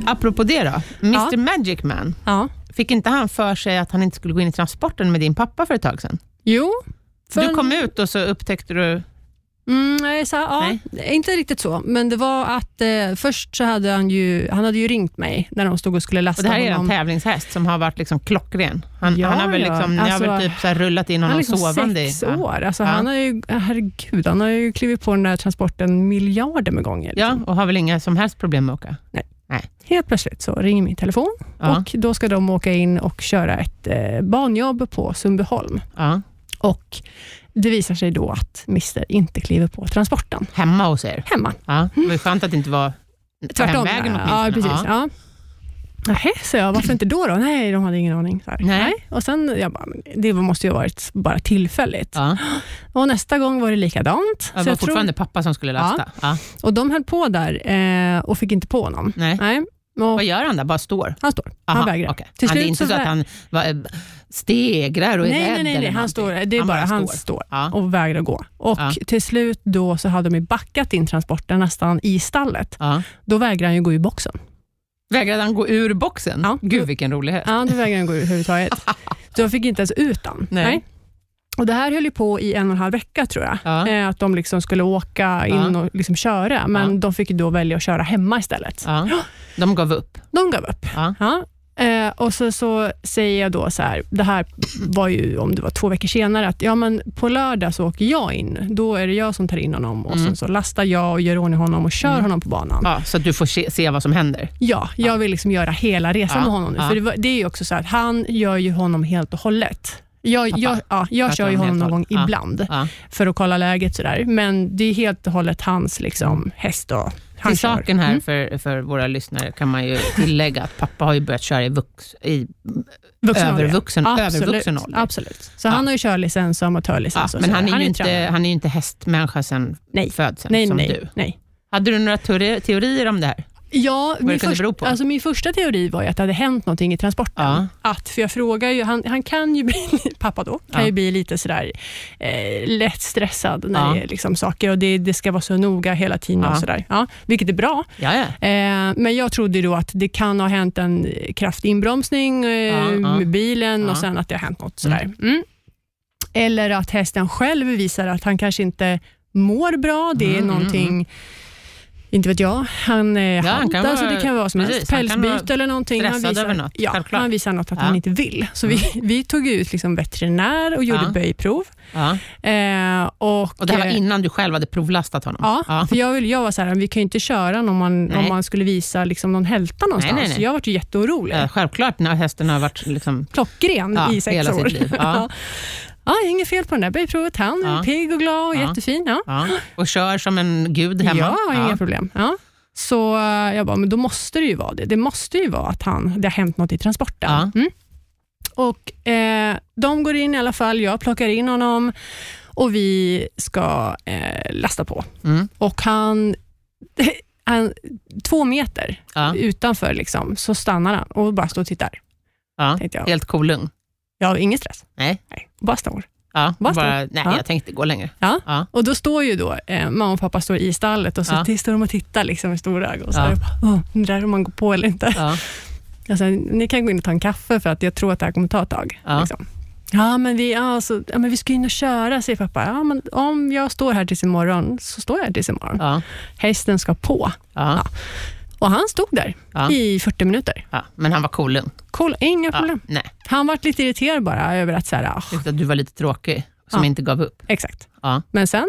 Apropå det då, Mr Ja. Magic Man, Ja. fick inte han för sig att han inte skulle gå in i transporten med din pappa för ett tag sedan? Jo. för- Du kom ut och så upptäckte du... Mm, nej, så, ja, inte riktigt så, men det var att eh, först så hade han ju, han hade ju ringt mig när de stod och skulle lasta Och det här är en honom. tävlingshäst som har varit liksom klockren. Han, Ja, han har väl, ja. liksom, ni har väl Alltså, typ så rullat in Han honom är liksom sovande i... sex Ja. år. Alltså, Ja. Han har ju, herregud, han har ju klivit på den där transporten miljarder med gånger. Ja, Liksom. och har väl inga som helst problem med att åka. Helt plötsligt så ringer min telefon Ja. och då ska de åka in och köra ett eh, banjobb på Sundbyholm. Ja. Och det visar sig då att Mr inte kliver på transporten Hemma hos er. hemma. Ja. Det var skönt att det inte var Tvärtom. hemvägen ja, åtminstone. precis. Ja. Nähä, så jag, varför inte då? då? Nej, de hade ingen aning. Här. Nej. Och sen, jag bara, det måste ju ha varit bara tillfälligt. Ja. Och nästa gång var det likadant. Det Så var jag tror, fortfarande pappa som skulle lasta. Ja. och de höll på där eh, och fick inte på honom. Nej. Nej. Och Vad gör han där? Bara står? han står. Aha, han vägrar. okej. Till han, det är inte så att han stegrar och är Nej, rädd nej, nej, nej. Han står, det är bara han står. står och vägrar gå. Och Ja. till slut då så hade de backat in transporten nästan i stallet. Ja. Då vägrar han ju gå ur boxen. Vägrade han gå ur boxen? Ja. Gud vilken rolig häst. Ja, då vägrar han gå ur överhuvudtaget. [laughs] Så de fick inte ens ut han. Nej. Och Det här höll ju på i en och en halv vecka tror jag. Ja. Eh, Att de liksom skulle åka in Ja. och liksom köra, men Ja. de fick då välja att köra hemma istället. De gav upp. De gav upp. Eh, och så, så säger jag då så här, det här var ju om det var två veckor senare, att ja, men på lördag så åker jag in. Då är det jag som tar in honom och Mm. sen så lastar jag och gör ordning honom och kör Mm. honom på banan. Ja, så att du får se, se vad som händer. Ja, jag Ja. vill liksom göra hela resan Ja, med honom nu. För det, var, det är ju också så att han gör ju honom helt och hållet. Jag, Pappa. jag, ja, jag kör ju honom någon gång hållet. ibland Ja. för att kolla läget. Sådär. Men det är helt och hållet hans liksom, häst och han Till kör. saken här Mm. för, för våra lyssnare kan man ju tillägga att pappa har ju börjat köra i, vux, i Vuxen övervuxen, övervuxen ålder. Absolut. Så Ja. han har ju körlicens och Ja, amatörlicens. och men han är, ju inte, tränare. han är ju inte hästmänniska Nej. födseln som nej, du. nej. Hade du några teori, teorier om det här? Ja, min, först, alltså min första teori var ju att det hade hänt någonting i transporten. Ja. Att, för jag frågar ju, han, han kan ju bli, [laughs] pappa då, kan Ja. ju bli lite sådär eh, lätt stressad när Ja. det är liksom saker och det, det ska vara så noga hela tiden. Och sådär. Ja, vilket är bra. Eh, men jag trodde då att det kan ha hänt en kraftig inbromsning eh, med bilen och sen att det har hänt något sådär. Mm. Eller att hästen själv visar att han kanske inte mår bra. Det är Mm, mm, Inte vet jag. Han är Ja, han kan halta, så vara- det kan vara som helst. Pälsbyte vara eller någonting. Han visar, något, ja, självklart. han visar något att Ja. han inte vill. Så vi, vi tog ut liksom veterinär och gjorde Ja. böjprov. Ja. Eh, och, Och det här var eh, innan du själv hade provlastat honom? Ja, för jag, vill, jag var så här, vi kan ju inte köra om man, Nej. om man skulle visa liksom någon hälta någonstans. nej, nej. Så jag var ju jätteorolig. Ja, självklart när hästen har varit liksom, Klockren Ja, i sex hela år. sitt liv. [laughs] Ja. inget fel på den där böjprovet. Han är Ja. pigg och glad och Ja. jättefin. Ja. ja, och kör som en gud hemma. Ja, inga problem. Så eh, jag bara, men då måste det ju vara det. Det måste ju vara att han, det har hänt något i transporten. Mm. Och eh, De går in i alla fall, jag plockar in honom och vi ska eh, lasta på. Mm. Och han, [laughs] han två meter utanför liksom, så stannar han och bara står och tittar. Ja. Jag. Helt cool har ingen stress. Nej. Nej, bara står. Ja, Basta. bara, nej, Ja. jag tänkte gå längre. Ja. Ja. Och då står ju då eh, mamma och pappa står i stallet och så Ja. står de och tittar liksom, med stora ögon. Så Ja. bara, "Åh, undrar om man går på eller inte. Ja. Alltså, ni kan gå in och ta en kaffe för att jag tror att det här kommer ta ett tag. Ja. Liksom. Ja, men vi, ja, så, ja, men vi ska in och köra, säger pappa. Ja, men om jag står här tills imorgon, så står jag här tills imorgon. Ja. Hästen ska på. Ja. Och han stod där Ja. i 40 minuter. Ja. Men han var cool lugn. Cool, inga Ja. problem. Nej, Han var lite irriterad bara över att, så här, att du var lite tråkig som Ja. inte gav upp. exakt. Ja. Men sen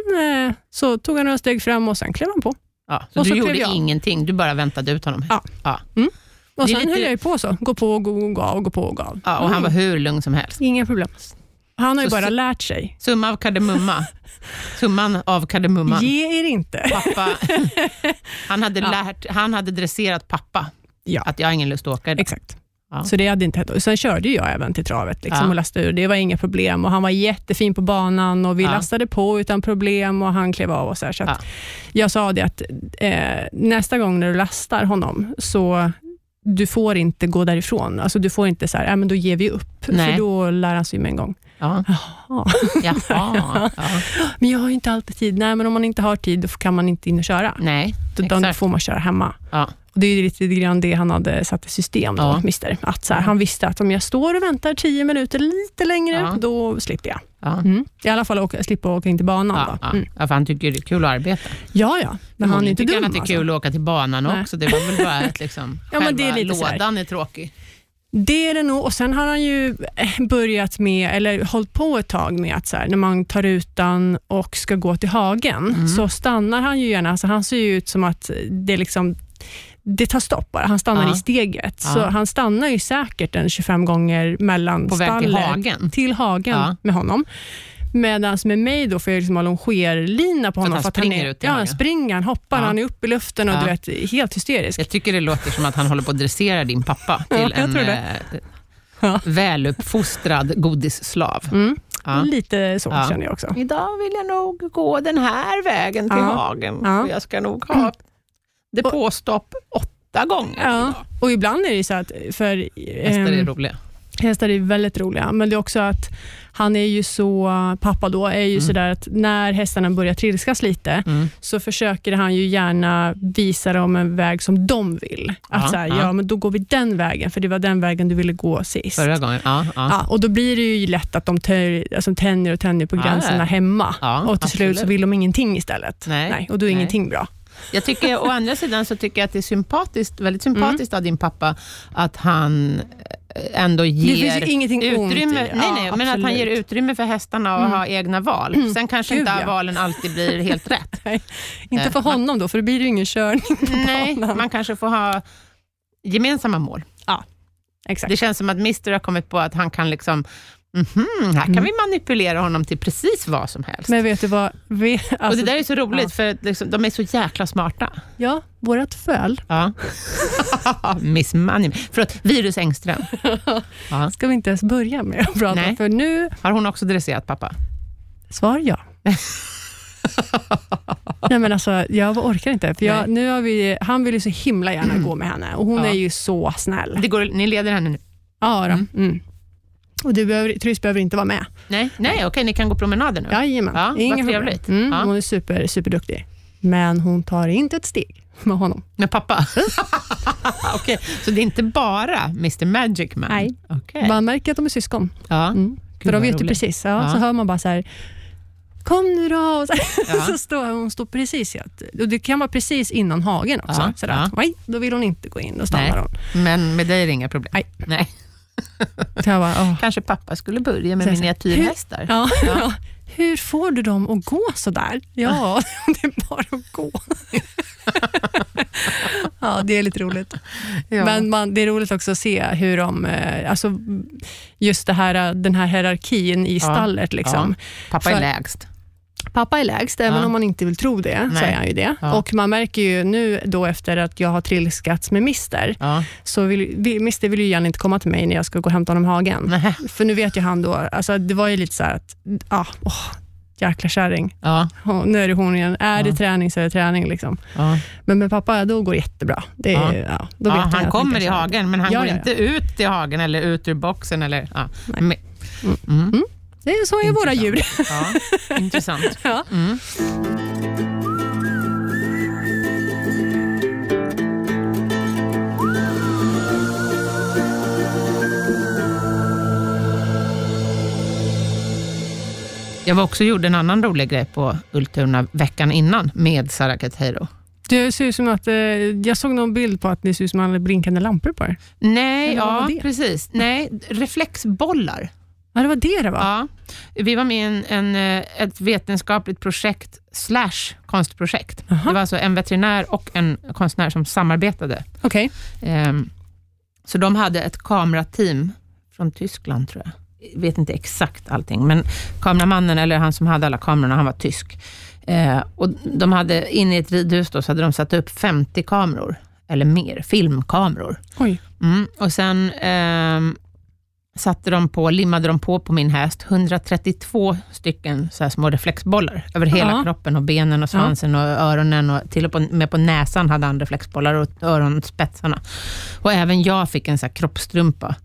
eh, så tog han några steg fram och sen klev han på. Ja. Så Och du så gjorde jag. ingenting, du bara väntade ut honom? Ja. Ja. Och Det är sen lite- höll jag ju på så. Gå på, gå, gå, gå av, gå på och gå av. Ja, och han var hur lugn som helst. Inga problem. Han har ju Så- bara lärt sig. Summa av kardemumma. Summan av kardemumman. Ge er inte. Pappa, [laughs] han, hade lärt, han hade dresserat pappa Ja. att jag har ingen lust att åka idag. Exakt. Ja. Så det hade inte hänt. Sen körde jag även till travet liksom, Ja. och lastade ur. Det var inga problem och han var jättefin på banan och vi Ja. lastade på utan problem och han klev av och så, här, så. Jag sa det att eh, nästa gång när du lastar honom så du får inte gå därifrån. Alltså, du får inte så här, äh, men då ger vi upp, Nej. för då lär han sig med en gång. Ja. Ja. Jaha. Ja. [laughs] Men jag har ju inte alltid tid. Nej, men om man inte har tid, då kan man inte in och köra. Nej, Då, då får man köra hemma. Ja. Och Det är lite grann det han hade satt i system, då, Ja. mister. Att så här, han visste att om jag står och väntar tio minuter lite längre, Ja. då slipper jag. Ja. Mm. I alla fall åka, slippa åka in till banan. Ja. Mm. ja, för han tycker det är kul att arbeta. ja, ja. Men han är inte tycker dum. att det är kul alltså. att åka till banan Nej. också. Det var väl bara att liksom, [laughs] Ja, men själva det är lådan är tråkig. Det är det nog. Och Sen har han ju eh, börjat med, eller hållit på ett tag med att så här, när man tar utan och ska gå till hagen, Mm. så stannar han ju gärna. Alltså han ser ju ut som att det liksom det tar stopp bara. Han stannar Ja. i steget. Ja. Så han stannar ju säkert en 25 gånger mellan På väg till hagen. till hagen Ja. med honom. Medan med mig då får jag liksom ha longerlina på Så att honom. han för springer är, ut i Ja, han springer, han hoppar, Ja. han är uppe i luften och Ja. du vet, helt hysterisk. Jag tycker det låter som att han håller på att dressera din pappa till jag en det. eh, Ja. väluppfostrad godisslav. Mm. Ja. Lite så Ja. känner jag också. Idag vill jag nog gå den här vägen till Ja. hagen. Ja. Jag ska nog ha [clears throat] depåstopp åtta gånger Ja, idag. och ibland är det så att, för Hästar är ehm, roliga. hästar är väldigt roliga, men det är också att han är ju så, pappa då, är ju Mm. sådär att när hästarna börjar trilskas lite, Mm. så försöker han ju gärna visa dem en väg som de vill. Att Ja, så här, ja. ja. men då går vi den vägen, för det var den vägen du ville gå sist. Förra gången. Ja, ja. Ja, och då blir det ju lätt att de tör, alltså, tänjer och tänjer på gränserna hemma. Och till slut så absolut. vill de ingenting istället. Nej. och då är Nej. ingenting bra. Jag tycker, å andra sidan så tycker jag att det är sympatiskt, väldigt Mm. sympatiskt av din pappa att han eh, ändå ger utrymme, det. nej, Ja, nej, men att han ger utrymme för hästarna att Mm. ha egna val. Sen kanske Gud, inte ja. valen alltid blir helt rätt. [laughs] Nej, inte Eh, för man- honom då, för då blir det ju ingen körning på nej, banan. man kanske får ha gemensamma mål. Exakt. Det känns som att Mr har kommit på att han kan liksom, mhm, här kan Mm. vi manipulera honom till precis vad som helst. Men vet du vad? Vi, och alltså, det där är så roligt, ja. för liksom, de är så jäkla smarta. Ja, vårt föl Ja. [laughs] Miss Money. Förlåt, Virus Engström. [laughs] Ja. ska vi inte ens börja med att prata Nej. för nu, Har hon också dresserat pappa? svar ja. [laughs] Nej men alltså, jag orkar inte. För jag, nu har vi, han vill ju så himla gärna gå med henne och hon Ja. är ju så snäll. Det går, ni leder henne nu? Ja, då. Mm. Och du behöver, Therese behöver inte vara med. Nej, nej okej, ni kan gå promenader nu? Jajamän, Ja, inga problem. Mm, Ja. Hon är super, superduktig. Men hon tar inte ett steg [laughs] med honom. Med pappa? [laughs] [laughs] okej, så det är inte bara Mr Magic Man? Nej. Okej. Man märker att de är syskon. Ja. Mm. Gud, För de vet ju precis. Ja, Ja. Så hör man bara så här, kom nu då. Och så, Ja. så står hon står precis, i att- och det kan vara precis innan hagen också. Ja, Sådär, ja. att, nej, då vill hon inte gå in, då stannar Nej. hon. Men med dig är det inga problem? Nej. Nej. [laughs] Bara. Kanske pappa skulle börja med miniatyrhästar? Ja, Ja. Hur får du dem att gå sådär? Ja, [laughs] det är bara att gå. [laughs] ja, det är lite roligt. Ja. Men man, det är roligt också att se hur de, eh, alltså just det här, den här hierarkin i stallet. Liksom. Pappa är För- lägst. Pappa är lägst, även Ja. om man inte vill tro det, så Nej. är han ju det. Ja. Och man märker ju nu då efter att jag har trilskats med Mister, Ja. så vill, Mister vill ju gärna inte komma till mig när jag ska gå och hämta honom i hagen. Nej. För nu vet ju han då, alltså det var ju lite så här att, ah, åh, jäkla kärring. Ja. Åh, nu är det hon igen. Är det träning så är det träning. Liksom. Men med pappa, då går det jättebra. Det är, då vet han kommer i hagen, men han går inte ut i hagen eller ut ur boxen. Eller, ja. Nej. Men, mm. Det är, så är våra djur. Ja, intressant. [laughs] Ja. Mm. Jag var också gjorde en annan rolig grej på Ultuna veckan innan med Sara Kateiro. Det ser ut som att, eh, jag såg någon bild på att det ser ut som att man hade blinkande lampor på er. Nej, Eller ja, precis. Nej, reflexbollar. Ja, det var det det var. Ja, vi var med i en, en, eh, ett vetenskapligt projekt slash konstprojekt. Aha. Det var alltså en veterinär och en konstnär som samarbetade. Okej. Ehm, så de hade ett kamerateam från Tyskland, tror jag. Jag vet inte exakt allting, men kameramannen, eller han som hade alla kamerorna, han var tysk. Eh, och de hade, inne i ett ridhus då, så hade de satt upp 50 kameror, eller mer, filmkameror. Oj. Mm. Och sen ehm, satte de på, limmade de på på min häst 132 stycken så här små reflexbollar över hela Ja. kroppen och benen och svansen och öronen och till och med på näsan hade han reflexbollar och öronspetsarna. Och även jag fick en så här kroppstrumpa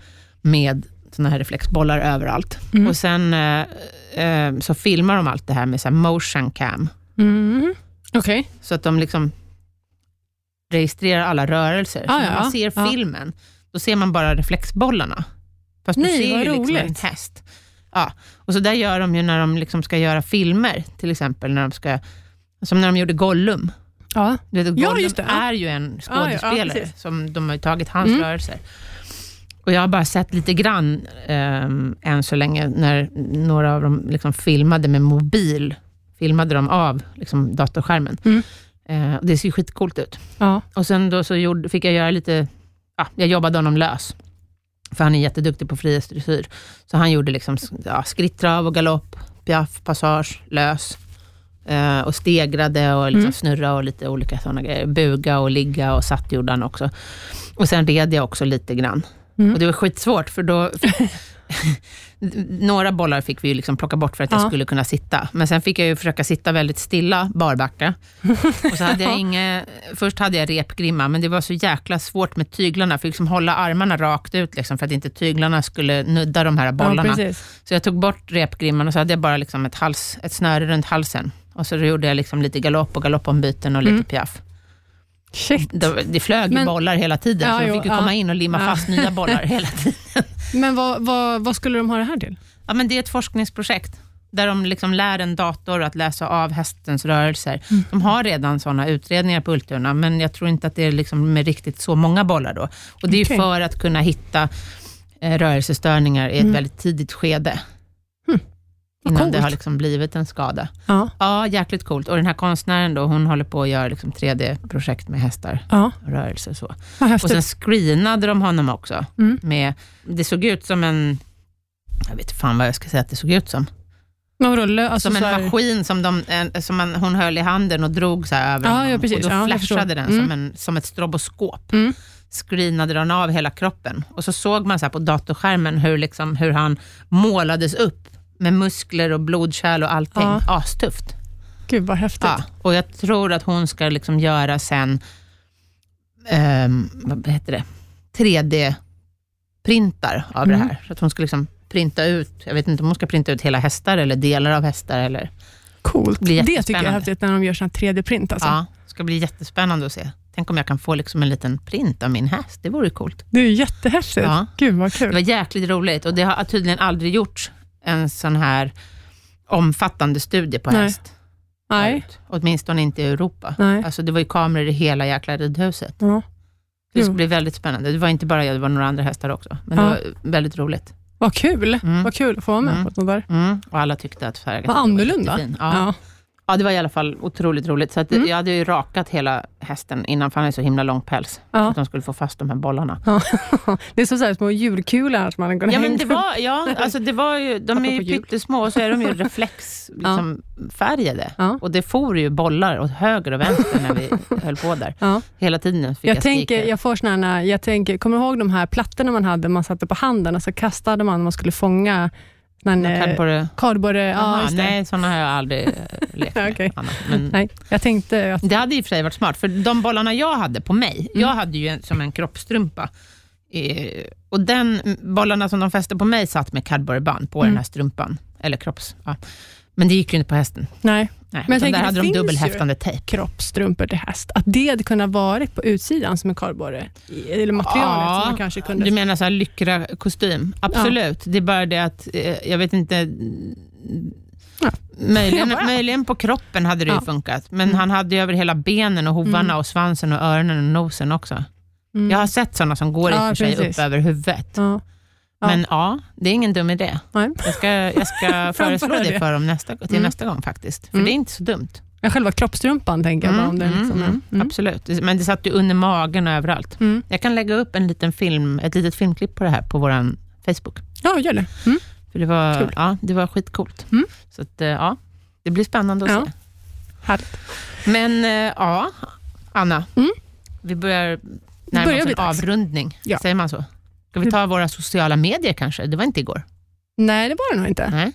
med såna här reflexbollar överallt. Mm. Och sen eh, eh, så filmar de allt det här med så här motion cam. Mm. Okej. Så att de liksom registrerar alla rörelser. Så Ah, när ja. man ser Ja. filmen, då ser man bara reflexbollarna. Fast Nej, du ser ju liksom en häst. Ja. Och så där gör de ju när de liksom ska göra filmer, till exempel när de ska, som när de gjorde Gollum. Ja. Du vet, Ja, Gollum just det, ja. är ju en Ja, ja, ja, skådespelare, precis. som de har tagit hans Mm. rörelser. Och jag har bara sett lite grann um, än så länge, när några av dem liksom filmade med mobil, filmade de av liksom, datorskärmen. Mm. Och det ser ju skitcoolt ut. Ja. Och sen då så gjorde, fick jag göra lite, ja, jag jobbade honom lös. För han är jätteduktig på frihetsdressyr. Så han gjorde liksom ja, skritttrav och galopp, piaff, passage, lös. Eh, och stegrade och liksom Mm. snurra och lite olika sådana grejer. Buga och ligga och satt gjorde han också. Och sen red jag också lite grann. Mm. Och det var skitsvårt, för då... [laughs] några bollar fick vi ju liksom plocka bort för att jag Ja. skulle kunna sitta. Men sen fick jag ju försöka sitta väldigt stilla, barbacka. Och så hade jag [laughs] inge, först hade jag repgrimma, men det var så jäkla svårt med tyglarna. Jag fick liksom hålla armarna rakt ut liksom, för att inte tyglarna skulle nudda de här ja, bollarna. precis. så jag tog bort repgrimman och så hade jag bara liksom ett, hals, ett snöre runt halsen. Och så gjorde jag liksom lite galopp och galoppombyten och lite Mm. piaff. Shit. Det, det flög Men- bollar hela tiden, Ja, så jo, fick ja. komma in och limma Ja. fast nya bollar [laughs] hela tiden. Men vad, vad, vad skulle de ha det här till? Ja, men det är ett forskningsprojekt där de liksom lär en dator att läsa av hästens rörelser. Mm. De har redan sådana utredningar på Ultuna, men jag tror inte att det är liksom med riktigt så många bollar. Då. Och Det är Okej. för att kunna hitta eh, rörelsestörningar i ett Mm. väldigt tidigt skede. Innan coolt. det har liksom blivit en skada. Ja. Ja, jäkligt coolt. Och den här konstnären då, hon håller på att göra liksom 3D-projekt med hästar Ja, och rörelser. och Så. Och sen screenade de honom också. Mm. Med, det såg ut som en, jag vet inte fan vad jag ska säga att det såg ut som. Lö- alltså, som en här- maskin som, de, som man, hon höll i handen och drog så över Ja, honom. ja, precis. Och då Ja, flashade den Mm. som, en, som ett stroboskop. Mm. Screenade den av hela kroppen. Och så såg man så på datorskärmen hur, liksom, hur han målades upp med muskler och blodkärl och allting. Ja. Astufft. Gud vad häftigt. Ja. Och jag tror att hon ska liksom göra sen, ehm, vad heter det, 3D-printar av Mm. det här. Så att hon ska liksom printa ut, jag vet inte om hon ska printa ut hela hästar eller delar av hästar. Eller, Coolt. blir Det tycker jag är häftigt när de gör sån här 3D-print. Alltså. Ja, det ska bli jättespännande att se. Tänk om jag kan få liksom en liten print av min häst. Det vore coolt. Det är jättehäftigt. Ja. Gud vad Det kul. var jäkligt roligt och det har tydligen aldrig gjorts en sån här omfattande studie på Nej. häst. Nej. förut. Åtminstone inte i Europa. Nej. Alltså det var ju kameror i hela jäkla ridhuset. Ja. Det skulle bli väldigt spännande. Det var inte bara jag, det var några andra hästar också. Men Ja. det var väldigt roligt. Vad kul. Mm. Vad kul att få vara med Mm. på sånt där. Mm. Och alla tyckte att Vad var annorlunda. jättefin. Ja. Ja. Ja, det var i alla fall otroligt roligt. Så att Mm. Jag hade ju rakat hela hästen innan, för han är så himla lång päls. Ja. att de skulle få fast de här bollarna. Ja. [laughs] Det är som så här små julkulor som man kan Ja, men det var, ja, alltså det var ju, de är ju pyttesmå och så är de ju reflexfärgade. [laughs] Liksom. Ja. Och det for ju bollar åt höger och vänster när vi höll på där. Hela tiden fick jag, Jag, tänker, skrika. jag får såna här, jag tänker, kommer du ihåg de här plattorna man hade, man satte på handen och så kastade man när man skulle fånga sån här, eh, Kardborre- kardborre. Ja, nej, sådana har jag aldrig lekt [laughs] med. Anna. Men Nej, jag tänkte att... Det hade i och för sig varit smart, för de bollarna jag hade på mig, Mm. jag hade ju en, som en kroppstrumpa. Eh, och den bollarna som de fäste på mig satt med kardborreband på Mm. den här strumpan. Eller kropps... Ja. Men det gick ju inte på hästen. Nej, Nej, Men jag tänker, där hade de dubbelhäftande tejp. kroppstrumpor till häst. Att det hade kunnat vara på utsidan som en kardborre. Eller materialet Ja, som man kanske kunde... Du menar så här lyckra-kostym? Absolut. Det är bara det att, eh, jag vet inte... Ja. Möjligen, [laughs] Ja, möjligen på kroppen hade det ju Ja. funkat, men Mm. han hade ju över hela benen och hovarna Mm. och svansen och öronen och nosen också. Mm. Jag har sett sådana som går i och Ja, för sig precis. upp över huvudet. Ja. Men ja, det är ingen dum idé. Nej. Jag ska, jag ska [laughs] föreslå det för dem nästa, till Mm. nästa gång faktiskt. För Mm. det är inte så dumt. Ja, själva kroppstrumpan tänker jag bara om det. Mm, Liksom, mm, mm. Absolut. Men det satt ju under magen och överallt. Mm. Jag kan lägga upp en liten film, ett litet filmklipp på det här på vår Facebook. Ja, gör det. Mm. För det var, Kul. ja, det var skitcoolt. Mm. Så att, eh, ja, det blir spännande att Ja. se. Härligt. Men eh, ja, Anna, Mm. vi börjar närma oss en avrundning. Ja. Säger man så? Ska vi ta våra sociala medier kanske? Det var inte igår. Nej, det var det nog inte. Nej.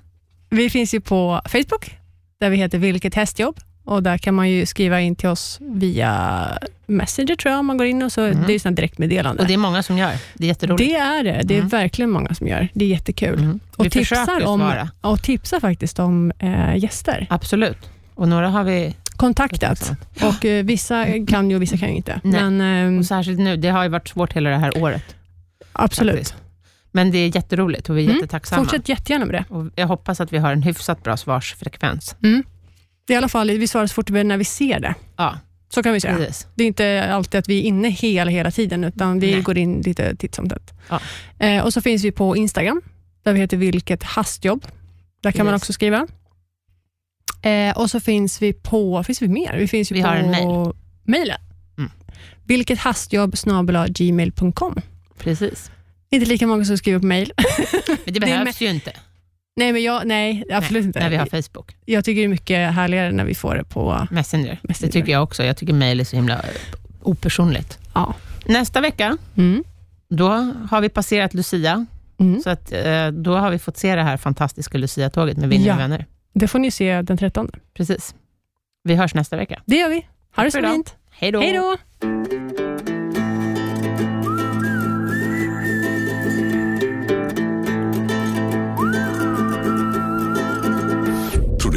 Vi finns ju på Facebook, där vi heter Vilket hästjobb. Och Där kan man ju skriva in till oss via Messenger, tror jag, om man går in. och så Mm. Det är ju direktmeddelande. Och det är många som gör. Det är jätteroligt. Det är det. Det är Mm. verkligen många som gör. Det är jättekul. Mm. Och, vi försöker tipsar om, och tipsar faktiskt om eh, gäster. Absolut. Och några har vi... Kontaktat. Och eh, Vissa kan ju och vissa kan ju inte. Nej. Men eh, Och särskilt nu, det har ju varit svårt hela det här året. Absolut. faktiskt. Men det är jätteroligt och vi är Mm. jättetacksamma. Fortsätt jättegärna med det. Och jag hoppas att vi har en hyfsat bra svarsfrekvens. Mm. I alla fall, vi svarar så fort vi när vi ser det. Ja, Så kan vi säga. precis. Det är inte alltid att vi är inne hela, hela tiden, utan vi Nej. går in lite titt som tätt. Ja. Eh, och så finns vi på Instagram, där vi heter Vilket hastjobb. Där kan man Yes. också skriva. Eh, och så finns vi på, finns vi mer? Vi finns ju Vi på har en mail. mejlen. Mm. Vilket hastjobb gmail.com. precis. Inte lika många som skriver på mejl. [laughs] Men det behövs ju inte nej, men jag, nej, absolut inte. när vi har Facebook. Jag tycker det är mycket härligare när vi får det på... Messenger. Messenger. Det tycker jag också. Jag tycker mejl är så himla opersonligt. Ja. Nästa vecka, Mm. då har vi passerat Lucia. Mm. Så att, eh, då har vi fått se det här fantastiska Lucia-tåget med Vinny Ja. vänner. Det får ni se den 13. Precis. Vi hörs nästa vecka. Det gör vi. Ha det så fint. Hej då!